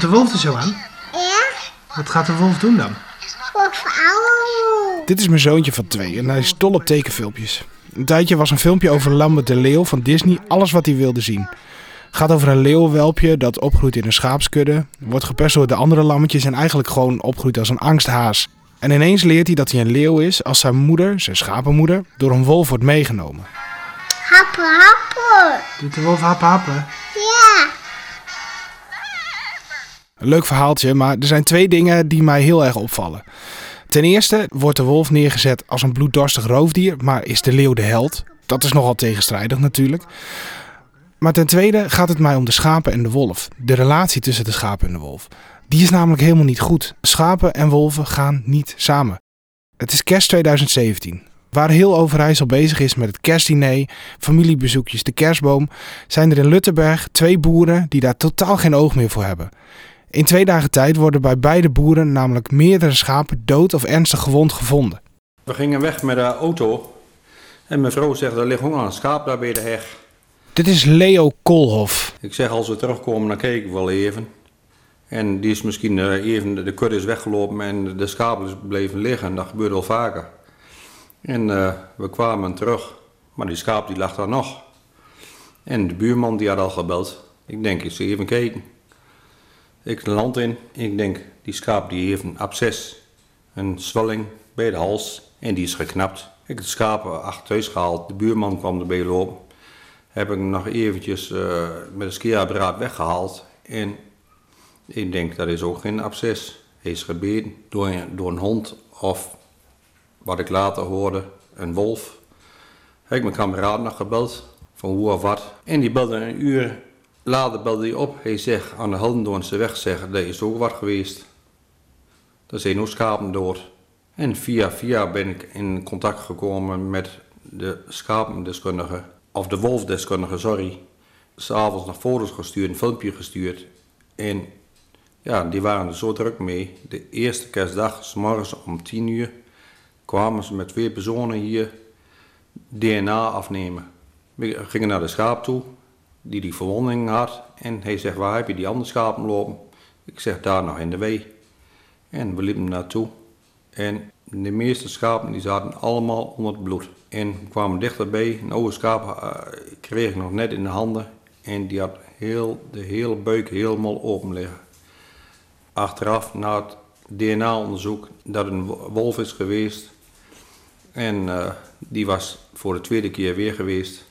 Komt de wolf er zo aan? Ja, Wat gaat de wolf doen dan? voor vrouwen. Dit is mijn zoontje van twee en hij is dol op tekenfilmpjes. Een tijdje was een filmpje over Lambert de Leeuw van Disney alles wat hij wilde zien. Gaat over een leeuwenwelpje dat opgroeit in een schaapskudde, wordt gepest door de andere lammetjes en eigenlijk gewoon opgroeit als een angsthaas. En ineens leert hij dat hij een leeuw is als zijn moeder, zijn schapenmoeder, door een wolf wordt meegenomen. Happen, happen. Doet de wolf happen happen? Ja, leuk verhaaltje, maar er zijn twee dingen die mij heel erg opvallen. Ten eerste wordt de wolf neergezet als een bloeddorstig roofdier, maar is de leeuw de held? Dat is nogal tegenstrijdig natuurlijk. Maar ten tweede gaat het mij om de schapen en de wolf. De relatie tussen de schapen en de wolf. Die is namelijk helemaal niet goed. Schapen en wolven gaan niet samen. Het is kerst 2017. Waar heel Overijssel bezig is met het kerstdiner, familiebezoekjes, de kerstboom, zijn er in Luttenberg twee boeren die daar totaal geen oog meer voor hebben. In twee dagen tijd worden bij beide boeren namelijk meerdere schapen dood of ernstig gewond gevonden. We gingen weg met de auto en mijn vrouw zegt, er ligt honger een schaap daar bij de heg. Dit is Leo Kolhof. Ik zeg, als we terugkomen, dan kijk ik wel even. En die is misschien eh, even, de kudde is weggelopen en de schaap is bleven liggen. Dat gebeurt wel vaker. En eh, we kwamen terug, maar die schaap die lag daar nog. En de buurman die had al gebeld. Ik denk, ik zie even kijken. Ik land in. Ik denk, die schaap die heeft een absces. Een zwelling bij de hals. En die is geknapt. Ik heb het schaap achter thuis gehaald. De buurman kwam erbij lopen. Heb ik hem nog eventjes eh, met een scheerapparaat weggehaald. En ik denk, dat is ook geen absces. Hij is gebeten door een, door een hond of, wat ik later hoorde, een wolf. Heb ik mijn kameraad nog gebeld, van hoe of wat. En die belde een uur later belde hij op. Hij zegt, aan de Heldendoornse weg zeggen, dat is ook wat geweest. Er zijn ook schapen dood. En via via ben ik in contact gekomen met de schapendeskundige, of de wolfdeskundige, sorry. S'avonds nog foto's gestuurd, een filmpje gestuurd. En ja, die waren er zo druk mee. De eerste kerstdag, s morgens om 10 uur, kwamen ze met twee personen hier DNA afnemen. We gingen naar de schaap toe, die die verwonding had. En hij zegt, waar heb je die andere schapen lopen? Ik zeg, daar nog in de wee. En we liepen naartoe. En de meeste schapen die zaten allemaal onder het bloed. En we kwamen dichterbij. Een oude schaap eh, kreeg ik nog net in de handen. En die had heel, de hele buik helemaal open liggen. Achteraf, na het DNA-onderzoek, dat een wo- wolf is geweest. En eh, die was voor de tweede keer weer geweest.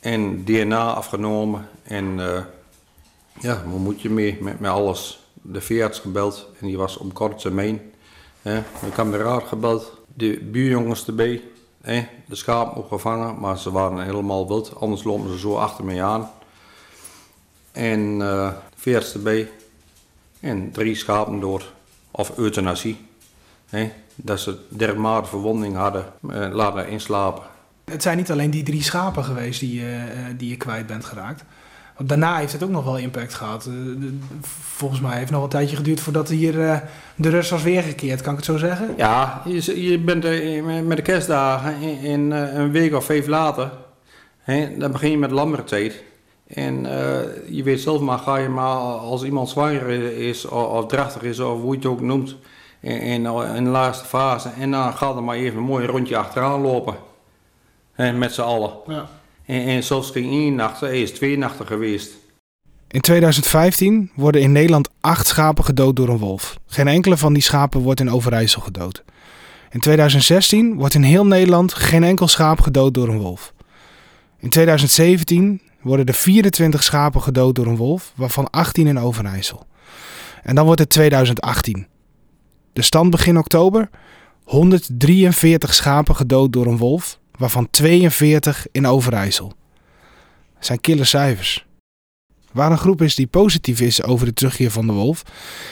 En DNA afgenomen. En eh, ja, waar moet je mee met, met alles? De veearts gebeld en die was op korte termijn. Mijn kameraad gebeld, de buurjongens erbij. Hè. De schapen opgevangen, maar ze waren helemaal wild. Anders lopen ze zo achter mij aan. En eh veearts erbij. En drie schapen dood. Of euthanasie. Dat ze dermate verwonding hadden, eh, laten inslapen. Het zijn niet alleen die drie schapen geweest die, je, eh, die je kwijt bent geraakt. Want daarna heeft het ook nog wel impact gehad. Eh, volgens mij heeft nog wel een tijdje geduurd voordat hier eh, de rust was weergekeerd. Kan ik het zo zeggen? Ja, je, bent met de kerstdagen in, een week of vijf later. Dan begin je met lammertijd. En je weet zelf maar, ga je maar als iemand zwanger is of, of drachtig is of hoe je het ook noemt. In, in, in de laatste fase. En dan gaat er maar even een mooi rondje achteraan lopen. Hè, met z'n allen. Ja. En, en zelfs geen één nacht, hij is twee nachten geweest. In 2015 worden in Nederland acht schapen gedood door een wolf. Geen enkele van die schapen wordt in Overijssel gedood. In 2016 wordt in heel Nederland geen enkel schaap gedood door een wolf. In 2017 worden er 24 schapen gedood door een wolf, waarvan 18 in Overijssel. En dan wordt het 2018. De stand begin oktober. 143 schapen gedood door een wolf, waarvan 42 in Overijssel. Dat zijn kille cijfers. Waar een groep is die positief is over de terugkeer van de wolf,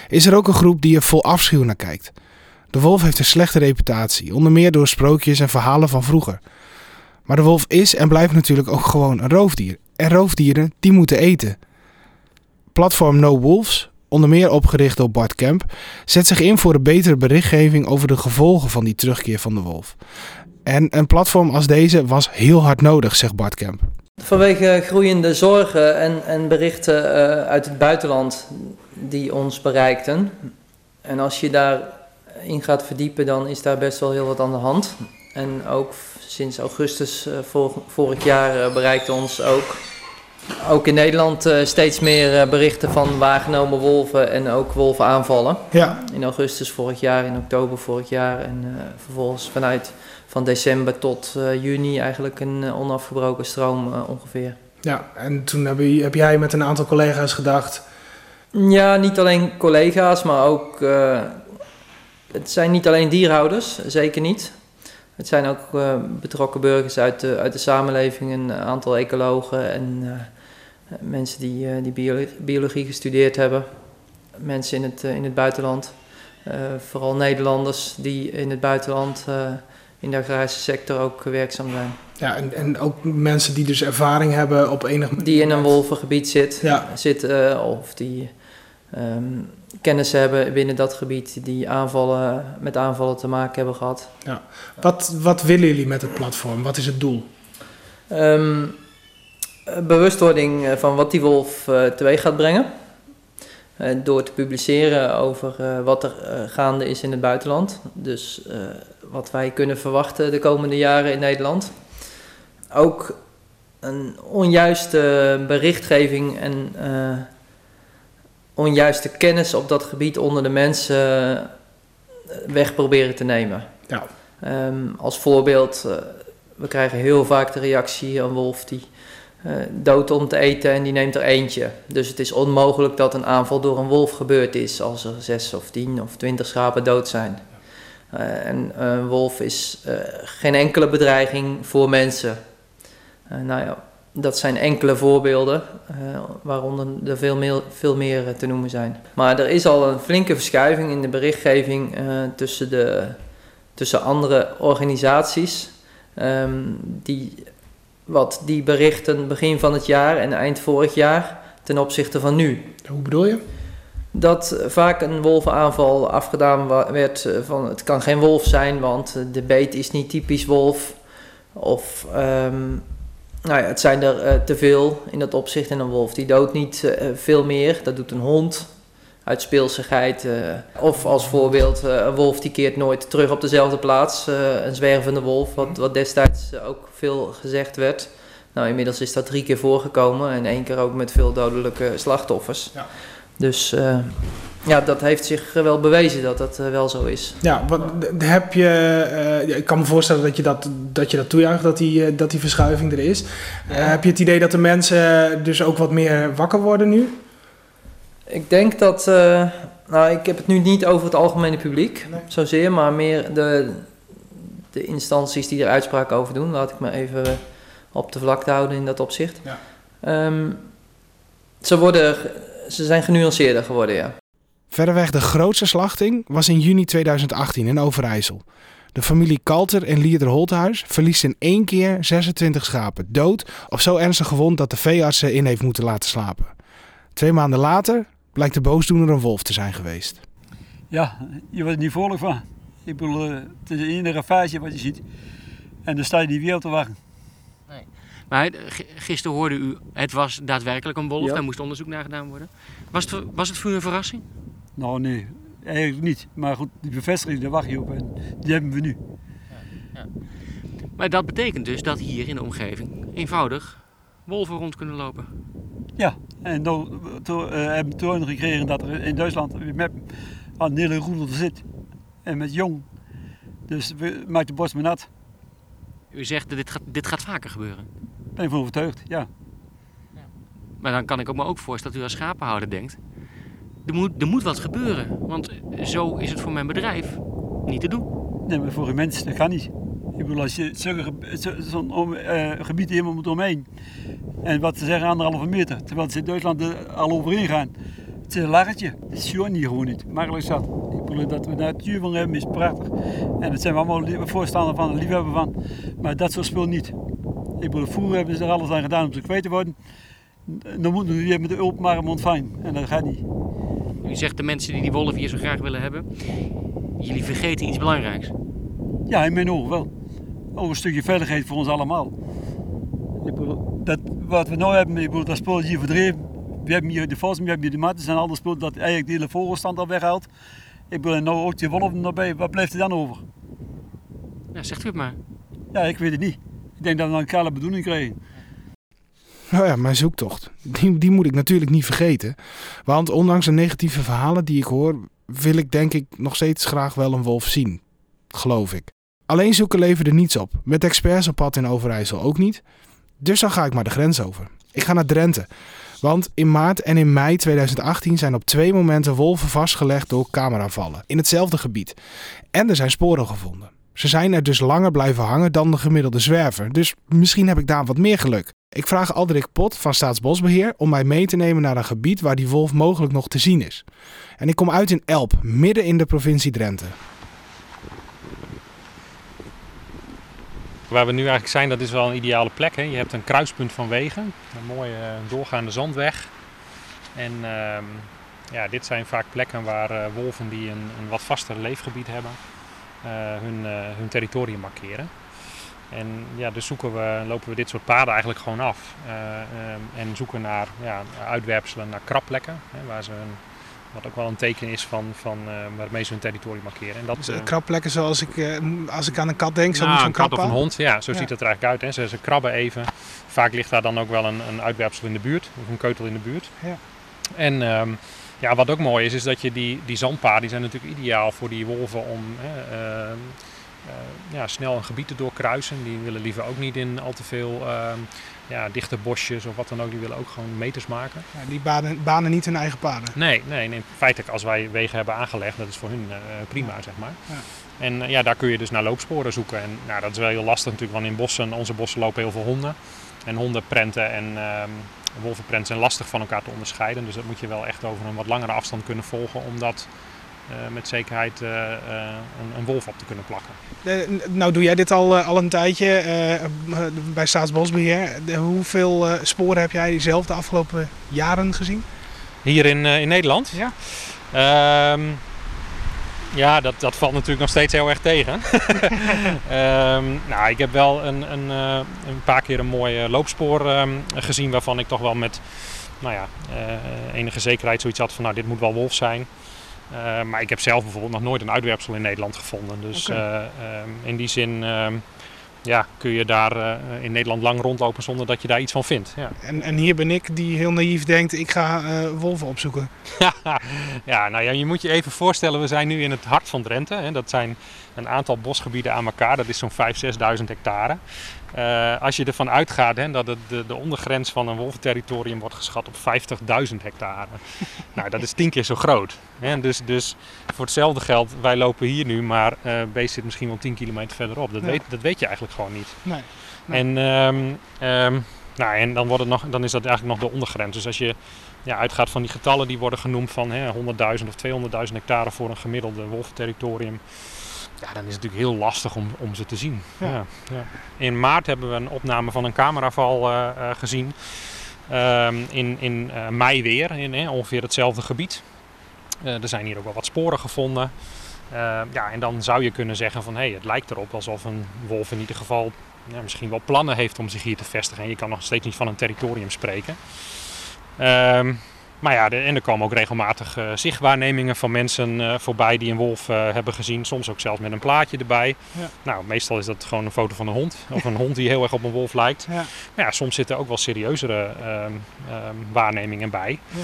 is er ook een groep die er vol afschuw naar kijkt. De wolf heeft een slechte reputatie, onder meer door sprookjes en verhalen van vroeger. Maar de wolf is en blijft natuurlijk ook gewoon een roofdier. En roofdieren, die moeten eten. Platform No Wolves, onder meer opgericht door Bart Kemp, zet zich in voor een betere berichtgeving over de gevolgen van die terugkeer van de wolf. En een platform als deze was heel hard nodig, zegt Bart Kemp. Vanwege groeiende zorgen en, en berichten uh, uit het buitenland die ons bereikten. En als je daarin gaat verdiepen, dan is daar best wel heel wat aan de hand. En ook sinds augustus vor, vorig jaar uh, bereikte ons ook, ook in Nederland steeds meer berichten van waargenomen wolven en ook wolvenaanvallen. Ja. In augustus vorig jaar, in oktober vorig jaar en vervolgens vanuit van december tot uh, juni eigenlijk een uh, onafgebroken stroom uh, ongeveer. Ja, en toen heb, je, heb, jij met een aantal collega's gedacht... Ja, niet alleen collega's, maar ook... het zijn niet alleen dierhouders, zeker niet. Het zijn ook betrokken burgers uit de, uit de samenleving, een aantal ecologen en mensen die, die biologie, biologie gestudeerd hebben. Mensen in het, in het buitenland. vooral Nederlanders die in het buitenland in de agrarische sector ook werkzaam zijn. Ja, en, en ook mensen die dus ervaring hebben op enig moment. Die in een wolvengebied zit, ja. zitten of die um, kennis hebben binnen dat gebied die aanvallen, met aanvallen te maken hebben gehad. Ja. Wat, wat willen jullie met het platform? Wat is het doel? Um, bewustwording van wat die wolf uh, teweeg gaat brengen. Uh, door te publiceren over wat er gaande is in het buitenland. Dus wat wij kunnen verwachten de komende jaren in Nederland. Ook een onjuiste berichtgeving en uh, onjuiste kennis op dat gebied onder de mensen weg proberen te nemen. Ja. Um, als voorbeeld, uh, we krijgen heel vaak de reactie: een wolf die uh, dood om te eten en die neemt er eentje. Dus het is onmogelijk dat een aanval door een wolf gebeurd is als er zes of tien of twintig schapen dood zijn. Uh, en een wolf is uh, geen enkele bedreiging voor mensen. Nou ja, dat zijn enkele voorbeelden, waaronder er veel meer, veel meer te noemen zijn. Maar er is al een flinke verschuiving in de berichtgeving tussen, de, tussen andere organisaties. Um, die, wat die berichten begin van het jaar en eind vorig jaar ten opzichte van nu. Hoe bedoel je? Dat vaak een wolvenaanval afgedaan werd van het kan geen wolf zijn, want de beet is niet typisch wolf. Of um, nou ja, het zijn er uh, te veel in dat opzicht en een wolf die doodt niet veel meer. Dat doet een hond uit speelsigheid. Of als voorbeeld een wolf die keert nooit terug op dezelfde plaats. een zwervende wolf, wat, wat destijds ook veel gezegd werd. Nou, inmiddels is dat drie keer voorgekomen en één keer ook met veel dodelijke slachtoffers. Ja. Dus uh, ja, dat heeft zich wel bewezen dat dat uh, wel zo is. Ja, wat, heb je, uh, ik kan me voorstellen dat je dat, dat, je dat toejuicht, dat die, dat die verschuiving er is. Ja. heb je het idee dat de mensen dus ook wat meer wakker worden nu? Ik denk dat, nou ik heb het nu niet over het algemene publiek nee. zozeer, maar meer de, de instanties die er uitspraak over doen. Laat ik me even op de vlakte houden in dat opzicht. Ja. Um, ze worden ze zijn genuanceerder geworden, ja. Verreweg de grootste slachting was in juni 2018 in Overijssel. De familie Kalter en Lieder Holthuis verliest in één keer 26 schapen dood of zo ernstig gewond dat de veearts ze in heeft moeten laten slapen. Twee maanden later blijkt de boosdoener een wolf te zijn geweest. Ja, je wordt er niet vrolijk van. Ik bedoel, het is een enige feitje wat je ziet. En dan sta je niet weer op te wachten. Maar gisteren hoorde u, het was daadwerkelijk een wolf, Ja. daar moest onderzoek naar gedaan worden. Was het, was het voor u een verrassing? Nou nee, eigenlijk niet. Maar goed, die bevestiging, daar wacht je op en die hebben we nu. Maar dat betekent dus dat hier in de omgeving eenvoudig wolven rond kunnen lopen. Ja, en dan to, eh, hebben we toen gekregen dat er in Duitsland weer met een hele roedel zit. En met jong. Dus we maakt de borst maar nat. U zegt dat dit gaat, dit gaat vaker gebeuren. Ben ik van overtuigd, ja. Maar dan kan ik me ook voorstellen dat u als schapenhouder denkt... Er moet, er moet wat gebeuren, want zo is het voor mijn bedrijf niet te doen. Nee, maar voor een mens, dat kan niet. Ik bedoel, als je zo'n eh, gebied helemaal moet omheen. En wat ze zeggen, anderhalve meter. Terwijl ze in Duitsland er al overheen gaan. Het is een lachertje. Het is gewoon niet gewoon niet. Makkelijk zat. Ik bedoel, dat we natuur van hebben is prachtig. En dat zijn we allemaal voorstander van, liefhebber van. Maar dat soort spul niet. Ik bedoel, vroeger hebben ze er alles aan gedaan om ze kwijt te worden. Dan moeten we weer met de openbare mond fijn. En dat gaat niet. U zegt de mensen die die wolf hier zo graag willen hebben... Jullie vergeten iets belangrijks. Ja, in mijn ogen wel. Ook een stukje veiligheid voor ons allemaal. Ik bedoel, dat, wat we nu hebben, ik bedoel, dat spul hier verdreven. We hebben hier de vos, we hebben hier de matten en al dat spul dat eigenlijk de hele vogelstand al weghaalt. Ik bedoel, nou ook die wolven erbij, wat blijft er dan over? Ja, zegt u het maar. Ja, ik weet het niet. Ik denk dat we een kale bedoeling krijgen. Nou ja, mijn zoektocht. Die, die moet ik natuurlijk niet vergeten. Want ondanks de negatieve verhalen die ik hoor, wil ik denk ik nog steeds graag wel een wolf zien. Geloof ik. Alleen zoeken leverde niets op. Met experts op pad in Overijssel ook niet. Dus dan ga ik maar de grens over. Ik ga naar Drenthe. Want in maart en in mei 2018 zijn op twee momenten wolven vastgelegd door cameravallen. In hetzelfde gebied. En er zijn sporen gevonden. Ze zijn er dus langer blijven hangen dan de gemiddelde zwerver. Dus misschien heb ik daar wat meer geluk. Ik vraag Alderik Pot van Staatsbosbeheer om mij mee te nemen naar een gebied waar die wolf mogelijk nog te zien is. En ik kom uit in Elp, midden in de provincie Drenthe. Waar we nu eigenlijk zijn, dat is wel een ideale plek. Hè? Je hebt een kruispunt van wegen, een mooie eh, doorgaande zandweg. En ehm, ja, dit zijn vaak plekken waar eh, wolven die een, wat vaster leefgebied hebben, hun, eh, hun territorium markeren. En ja, dus zoeken we, lopen we dit soort paden eigenlijk gewoon af. Eh, en zoeken naar ja, uitwerpselen, naar krapplekken, hè, waar ze een, wat ook wel een teken is van, van eh, waarmee ze hun territorium markeren. En dat, Dus, eh, eh, krapplekken zoals ik, eh, als ik aan een kat denk, zo nou, zo'n een kat of een hond, ja, zo Ja. ziet het er eigenlijk uit. Hè. Ze, ze krabben even. Vaak ligt daar dan ook wel een, een uitwerpsel in de buurt, of een keutel in de buurt. Ja. En ehm, ja, wat ook mooi is, is dat je die, die zandpaden, die zijn natuurlijk ideaal voor die wolven om hè, ehm, eh, ja, snel een gebied te doorkruisen. Die willen liever ook niet in al te veel ehm, ja, dichte bosjes of wat dan ook. Die willen ook gewoon meters maken. Ja, die banen, banen niet hun eigen paden. Nee, nee, nee. Feitelijk als wij wegen hebben aangelegd, dat is voor hun eh, prima, zeg maar. Ja. En eh, ja, daar kun je dus naar loopsporen zoeken. En nou, dat is wel heel lastig natuurlijk, want in bossen, onze bossen lopen heel veel honden. En hondenprenten en wolvenprenten zijn lastig van elkaar te onderscheiden. Dus dat moet je wel echt over een wat langere afstand kunnen volgen om dat eh, met zekerheid eh, eh, een, een wolf op te kunnen plakken. Nou doe jij dit al, eh, al een tijdje bij Staatsbosbeheer. De- hoeveel eh, sporen heb jij zelf de afgelopen jaren gezien? Hier in, eh, in Nederland? Ja. Ehm, ja, dat, dat valt natuurlijk nog steeds heel erg tegen. Ehm, nou, ik heb wel een, een, eh, een paar keer een mooi loopspoor ehm, gezien waarvan ik toch wel met nou ja, eh, enige zekerheid zoiets had van nou, dit moet wel wolf zijn. Eh, maar ik heb zelf bijvoorbeeld nog nooit een uitwerpsel in Nederland gevonden. Dus eh, ehm, in die zin ja, kun je daar eh, in Nederland lang rondlopen zonder dat je daar iets van vindt. Ja. En, en hier ben ik die heel naïef denkt, ik ga eh, wolven opzoeken. ja, nou ja, je moet je even voorstellen, we zijn nu in het hart van Drenthe. Hè. Dat zijn een aantal bosgebieden aan elkaar, dat is zo'n 5.000, 6.000 hectare. Eh, als je ervan uitgaat hè, dat het de, de ondergrens van een wolventerritorium wordt geschat op 50.000 hectare. nou, dat is tien keer zo groot. Hè. Dus, dus voor hetzelfde geld, wij lopen hier nu, maar eh beest zit misschien wel 10 kilometer verderop. Dat, Ja. weet, dat weet je eigenlijk gewoon niet. Nee. Nee. En, ehm, ehm, nou, en dan, wordt het nog, dan is dat eigenlijk nog de ondergrens. Dus als je ja, uitgaat van die getallen die worden genoemd van hè, 100.000 of 200.000 hectare voor een gemiddelde wolventerritorium. Ja, dan is het natuurlijk heel lastig om, om ze te zien. Ja. Ja. Ja, In maart hebben we een opname van een cameraval eh, eh, gezien. Ehm, in in eh, mei weer, in ongeveer hetzelfde gebied. Er zijn hier ook wel wat sporen gevonden. Eh, ja, en dan zou je kunnen zeggen van hé, hey, het lijkt erop alsof een wolf in ieder geval ja, misschien wel plannen heeft om zich hier te vestigen. En je kan nog steeds niet van een territorium spreken. Ehm, maar ja, de- en er komen ook regelmatig eh, zichtwaarnemingen van mensen eh, voorbij die een wolf eh, hebben gezien. Soms ook zelfs met een plaatje erbij. Ja. Nou, meestal is dat gewoon een foto van een hond. Of een hond die heel erg op een wolf lijkt. Ja. Maar ja, soms zitten ook wel serieuzere ehm, ehm, waarnemingen bij. Ja.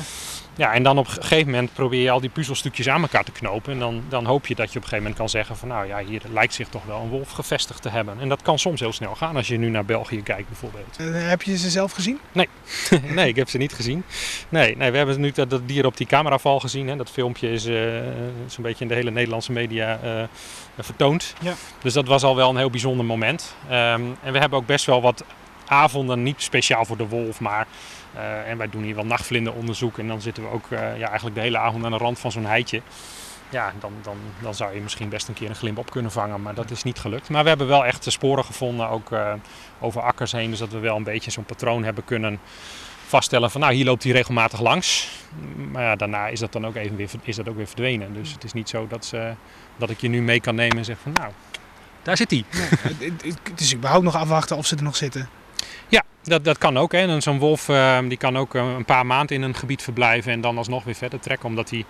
Ja, en dan op een gegeven moment probeer je al die puzzelstukjes aan elkaar te knopen. En dan, dan hoop je dat je op een gegeven moment kan zeggen van nou ja, hier lijkt zich toch wel een wolf gevestigd te hebben. En dat kan soms heel snel gaan als je nu naar België kijkt bijvoorbeeld. Eh, heb je ze zelf gezien? nee, ik heb ze niet gezien. Nee, nee we hebben nu dat, dat dier op die cameraval gezien. Hè. Dat filmpje is eh, zo'n beetje in de hele Nederlandse media eh, vertoond. Ja. Dus dat was al wel een heel bijzonder moment. Ehm, en we hebben ook best wel wat avonden, niet speciaal voor de wolf, maar... eh, en wij doen hier wel nachtvlinderonderzoek en dan zitten we ook eh, ja, eigenlijk de hele avond aan de rand van zo'n heitje. Ja, dan, dan, dan zou je misschien best een keer een glimp op kunnen vangen, maar dat is niet gelukt. Maar we hebben wel echt sporen gevonden, ook eh, over akkers heen, dus dat we wel een beetje zo'n patroon hebben kunnen vaststellen van nou hier loopt hij regelmatig langs. Maar ja, daarna is dat dan ook even weer, is dat ook weer verdwenen. Dus het is niet zo dat, ze, dat ik je nu mee kan nemen en zeg van nou, daar zit hij. Nee, het, is überhaupt nog afwachten of ze er nog zitten. Dat, dat kan ook. Hè. Zo'n wolf eh, die kan ook eh, een paar maanden in een gebied verblijven en dan alsnog weer verder trekken. Omdat hij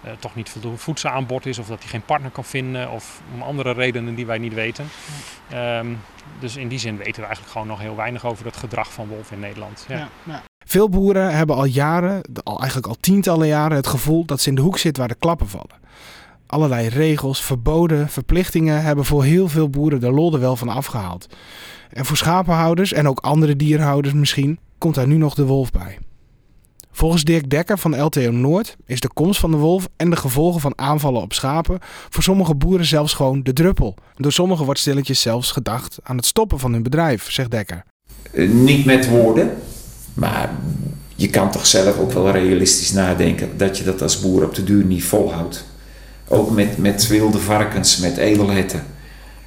eh, toch niet voldoende voedsel aan boord is of dat hij geen partner kan vinden of om andere redenen die wij niet weten. Ehm, dus in die zin weten we eigenlijk gewoon nog heel weinig over het gedrag van wolven in Nederland. Ja. Veel boeren hebben al jaren, al eigenlijk al tientallen jaren, het gevoel dat ze in de hoek zitten waar de klappen vallen. Allerlei regels, verboden, verplichtingen hebben voor heel veel boeren de lol er wel van afgehaald. En voor schapenhouders en ook andere dierhouders misschien komt daar nu nog de wolf bij. Volgens Dirk Dekker van LTO Noord is de komst van de wolf en de gevolgen van aanvallen op schapen voor sommige boeren zelfs gewoon de druppel. Door sommigen wordt stilletjes zelfs gedacht aan het stoppen van hun bedrijf, zegt Dekker. Eh, niet met woorden, maar je kan toch zelf ook wel realistisch nadenken dat je dat als boer op de duur niet volhoudt. Ook met, met wilde varkens, met edelherten.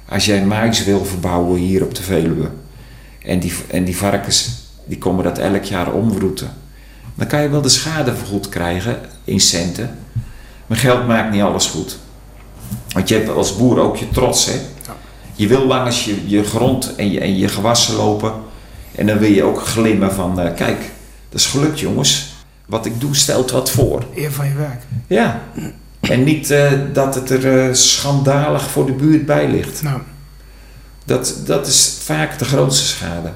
Als jij mais wil verbouwen hier op de Veluwe en die, en die varkens die komen dat elk jaar omroeten, dan kan je wel de schade vergoed krijgen in centen. Maar geld maakt niet alles goed. Want je hebt als boer ook je trots. Hè? Je wil langs je, je grond en je, en je gewassen lopen. En dan wil je ook glimmen van, eh, kijk, dat is gelukt jongens. Wat ik doe stelt wat voor. Eer van je werk. Ja. En niet eh, dat het er eh, schandalig voor de buurt bij ligt. Nou, Dat, dat is vaak de grootste schade.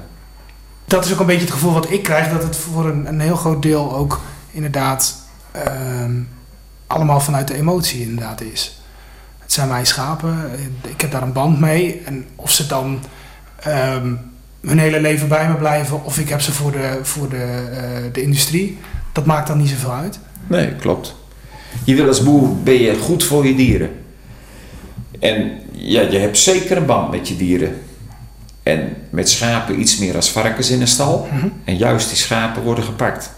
dat is ook een beetje het gevoel wat ik krijg. Dat het voor een, een heel groot deel ook inderdaad ehm, allemaal vanuit de emotie inderdaad is. Het zijn mijn schapen. Ik heb daar een band mee. En of ze dan ehm, hun hele leven bij me blijven. Of ik heb ze voor de, voor de, eh, de industrie. Dat maakt dan niet zoveel uit. Nee, klopt. Je wil als boer, ben je goed voor je dieren. En ja, je hebt zeker een band met je dieren. En met schapen iets meer als varkens in een stal. Mhm. En juist die schapen worden gepakt.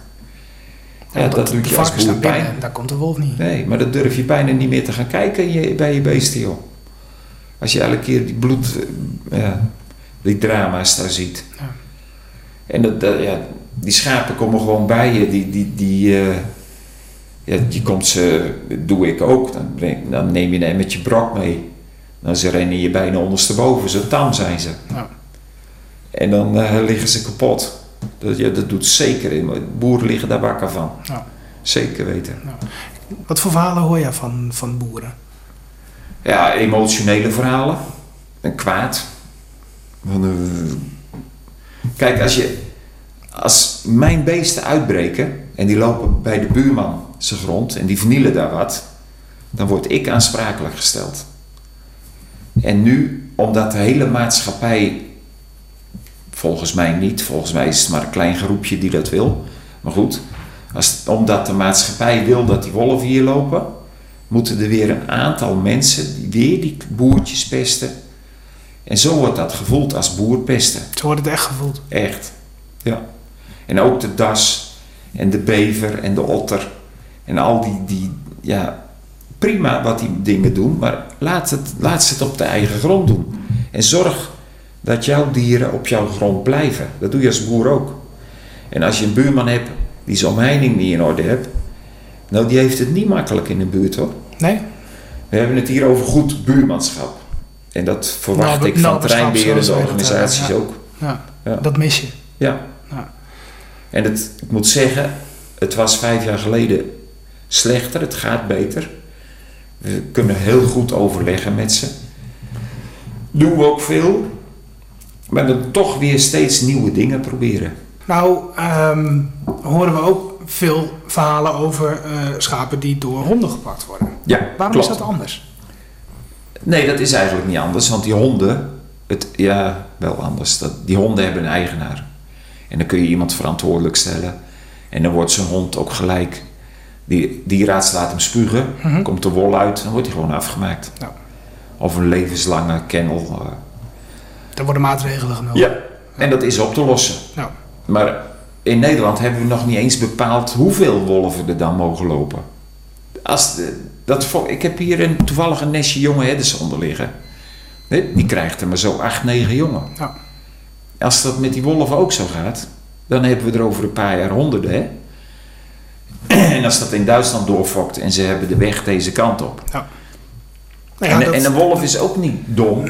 Ja, dat doet je als boer pijn. Daar komt de wolf niet. Nee, maar dat durf je bijna niet meer te gaan kijken bij je beesten, joh. Als je elke keer die bloed, eh, ja, die drama's daar ziet. Ja. En dat, dat- ja, die schapen komen gewoon bij je. Die, die, die, eh, ja, je komt ze, dat doe ik ook. Dan, breng, dan neem je een met je brok mee. Dan ze rennen je bijna ondersteboven, zo tam zijn ze. Ja. En dan eh, liggen ze kapot. Dat, ja, dat doet zeker. Boeren liggen daar wakker van. Ja. Zeker weten. Wat voor verhalen hoor je van, van boeren? Ja, emotionele verhalen. En kwaad. Kijk, als, je, als mijn beesten uitbreken en die lopen bij de buurman zijn grond en die vernielen daar wat, dan word ik aansprakelijk gesteld. En nu, omdat de hele maatschappij, volgens mij niet, volgens mij is het maar een klein groepje die dat wil, maar goed, als, omdat de maatschappij wil dat die wolven hier lopen, moeten er weer een aantal mensen die weer die boertjes pesten. En zo wordt dat gevoeld als boer pesten. Zo wordt het echt gevoeld. Echt. Ja. En ook de das en de bever en de otter en al die, die ja, prima wat die dingen doen, maar laat, het, laat ze het op de eigen grond doen. En zorg dat jouw dieren op jouw grond blijven. Dat doe je als boer ook. En als je een buurman hebt die zijn omheining niet in orde hebt, nou die heeft het niet makkelijk in de buurt hoor. Nee? We hebben het hier over goed buurmanschap. En dat verwacht Nabe- ik van organisaties ja. ook. Ja, Ja. dat mis je. Ja. Ja. En het, ik moet zeggen, het was vijf jaar geleden slechter. Het gaat beter. We kunnen heel goed overleggen met ze. Doen we ook veel. Maar dan toch weer steeds nieuwe dingen proberen. Nou, ehm, horen we ook veel verhalen over eh, schapen die door honden gepakt worden. Ja, Waarom klopt. is dat anders? Nee, dat is eigenlijk niet anders. Want die honden, het, ja, wel anders. Dat, die honden hebben een eigenaar. En dan kun je iemand verantwoordelijk stellen. En dan wordt zo'n hond ook gelijk. Die dierarts laat hem spugen. Mhm. Komt de wol uit, dan wordt hij gewoon afgemaakt. Ja. Of een levenslange kennel. eh. Er worden maatregelen genomen. Ja. En dat is op te lossen. Ja. Maar in Nederland hebben we nog niet eens bepaald hoeveel wolven er dan mogen lopen. Als de, dat, vo- ik heb hier een, toevallig een nestje jonge herdershonden liggen. Nee, Die krijgt er maar zo 8, 9 jongen. Ja. Als dat met die wolven ook zo gaat, dan hebben we er over een paar jaar honderden. Hè? En als dat in Duitsland doorfokt en ze hebben de weg deze kant op. Nou ja, en, dat- en een wolf is ook niet dom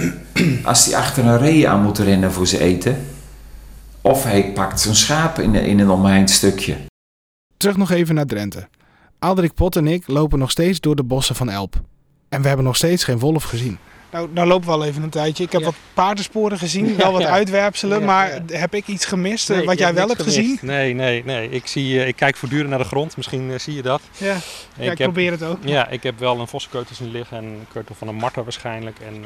als die achter een ree aan moet rennen voor ze eten. Of hij pakt zo'n schaap in, in een omheind stukje. Terug nog even naar Drenthe. Alderik Pot en ik lopen nog steeds door de bossen van Elp. En we hebben nog steeds geen wolf gezien. Nou, nou lopen we al even een tijdje. Ik heb Ja. wat paardensporen gezien, wel wat uitwerpselen. Maar heb ik iets gemist eh, Nee, wat jij wel hebt gemist. gezien? Nee, nee, nee. Ik, zie, eh, ik kijk voortdurend naar de grond. Misschien eh, zie je dat. Ja, ik, heb, probeer het ook. Ja, ik heb wel een vossenkeutel zien liggen en een keutel van een marter waarschijnlijk. En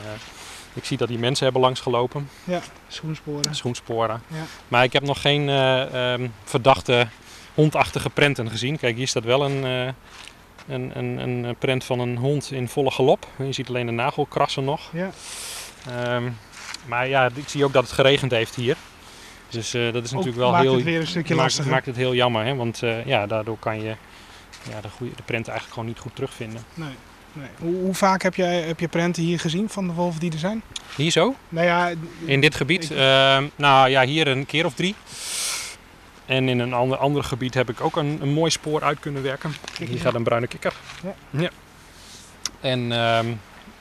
ik zie dat die mensen hebben langsgelopen, Ja, schoensporen. schoensporen. Ja. Maar ik heb nog geen eh, ehm, verdachte hondachtige prenten gezien. Kijk, hier staat wel een, een, een, een prent van een hond in volle galop. Je ziet alleen de nagelkrassen nog. Ja. Ehm, maar ja, ik zie ook dat het geregend heeft hier. Dus eh, dat is Ook natuurlijk wel maakt heel... het weer een stukje maakt, maakt het heel jammer, hè? want eh, ja, daardoor kan je ja, de, goede, de prent eigenlijk gewoon niet goed terugvinden. Nee, nee. Hoe, hoe vaak heb, jij, heb je prenten hier gezien van de wolven die er zijn? Hier zo, Nou ja, in dit gebied? Ik- Ehm, nou ja, hier een keer of drie. En in een ander, ander gebied heb ik ook een, een mooi spoor uit kunnen werken. Hier gaat een bruine kikker. Ja. En, ehm,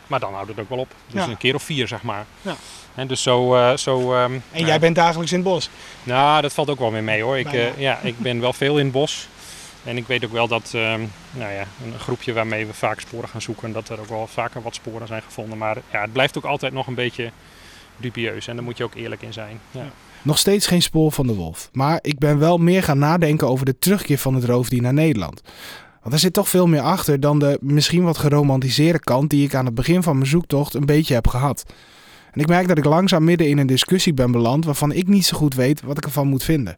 maar dan houdt het ook wel op. Dus Ja. een keer of vier, zeg maar. Ja. En dus zo... eh, zo ehm, en nou, jij bent dagelijks in het bos. Nou, dat valt ook wel weer mee hoor. Ik, eh, ja, ik ben wel veel in het bos. En ik weet ook wel dat ehm, nou ja, een groepje waarmee we vaak sporen gaan zoeken, dat er ook wel vaker wat sporen zijn gevonden. Maar ja, het blijft ook altijd nog een beetje dubieus en daar moet je ook eerlijk in zijn. Ja. Nog steeds geen spoor van de wolf. Maar ik ben wel meer gaan nadenken over de terugkeer van het roofdier naar Nederland. Want er zit toch veel meer achter dan de misschien wat geromantiseerde kant die ik aan het begin van mijn zoektocht een beetje heb gehad. En ik merk dat ik langzaam midden in een discussie ben beland waarvan ik niet zo goed weet wat ik ervan moet vinden.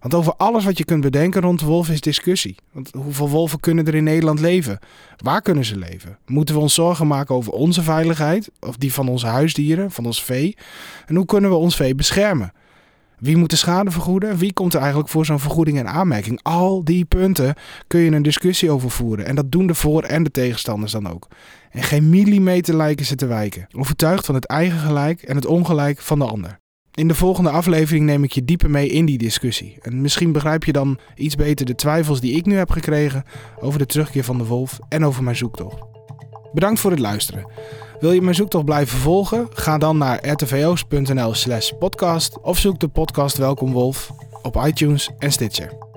Want over alles wat je kunt bedenken rond de wolf is discussie. Want hoeveel wolven kunnen er in Nederland leven? Waar kunnen ze leven? Moeten we ons zorgen maken over onze veiligheid? Of die van onze huisdieren, van ons vee? En hoe kunnen we ons vee beschermen? Wie moet de schade vergoeden? Wie komt er eigenlijk voor zo'n vergoeding en aanmerking? Al die punten kun je een discussie over voeren. En dat doen de voor- en de tegenstanders dan ook. En geen millimeter lijken ze te wijken. Overtuigd van het eigen gelijk en het ongelijk van de ander. In de volgende aflevering neem ik je dieper mee in die discussie. En misschien begrijp je dan iets beter de twijfels die ik nu heb gekregen over de terugkeer van de wolf en over mijn zoektocht. Bedankt voor het luisteren. Wil je mijn zoektocht blijven volgen? Ga dan naar rtvo's.nl slash podcast of zoek de podcast Welkom Wolf op iTunes en Stitcher.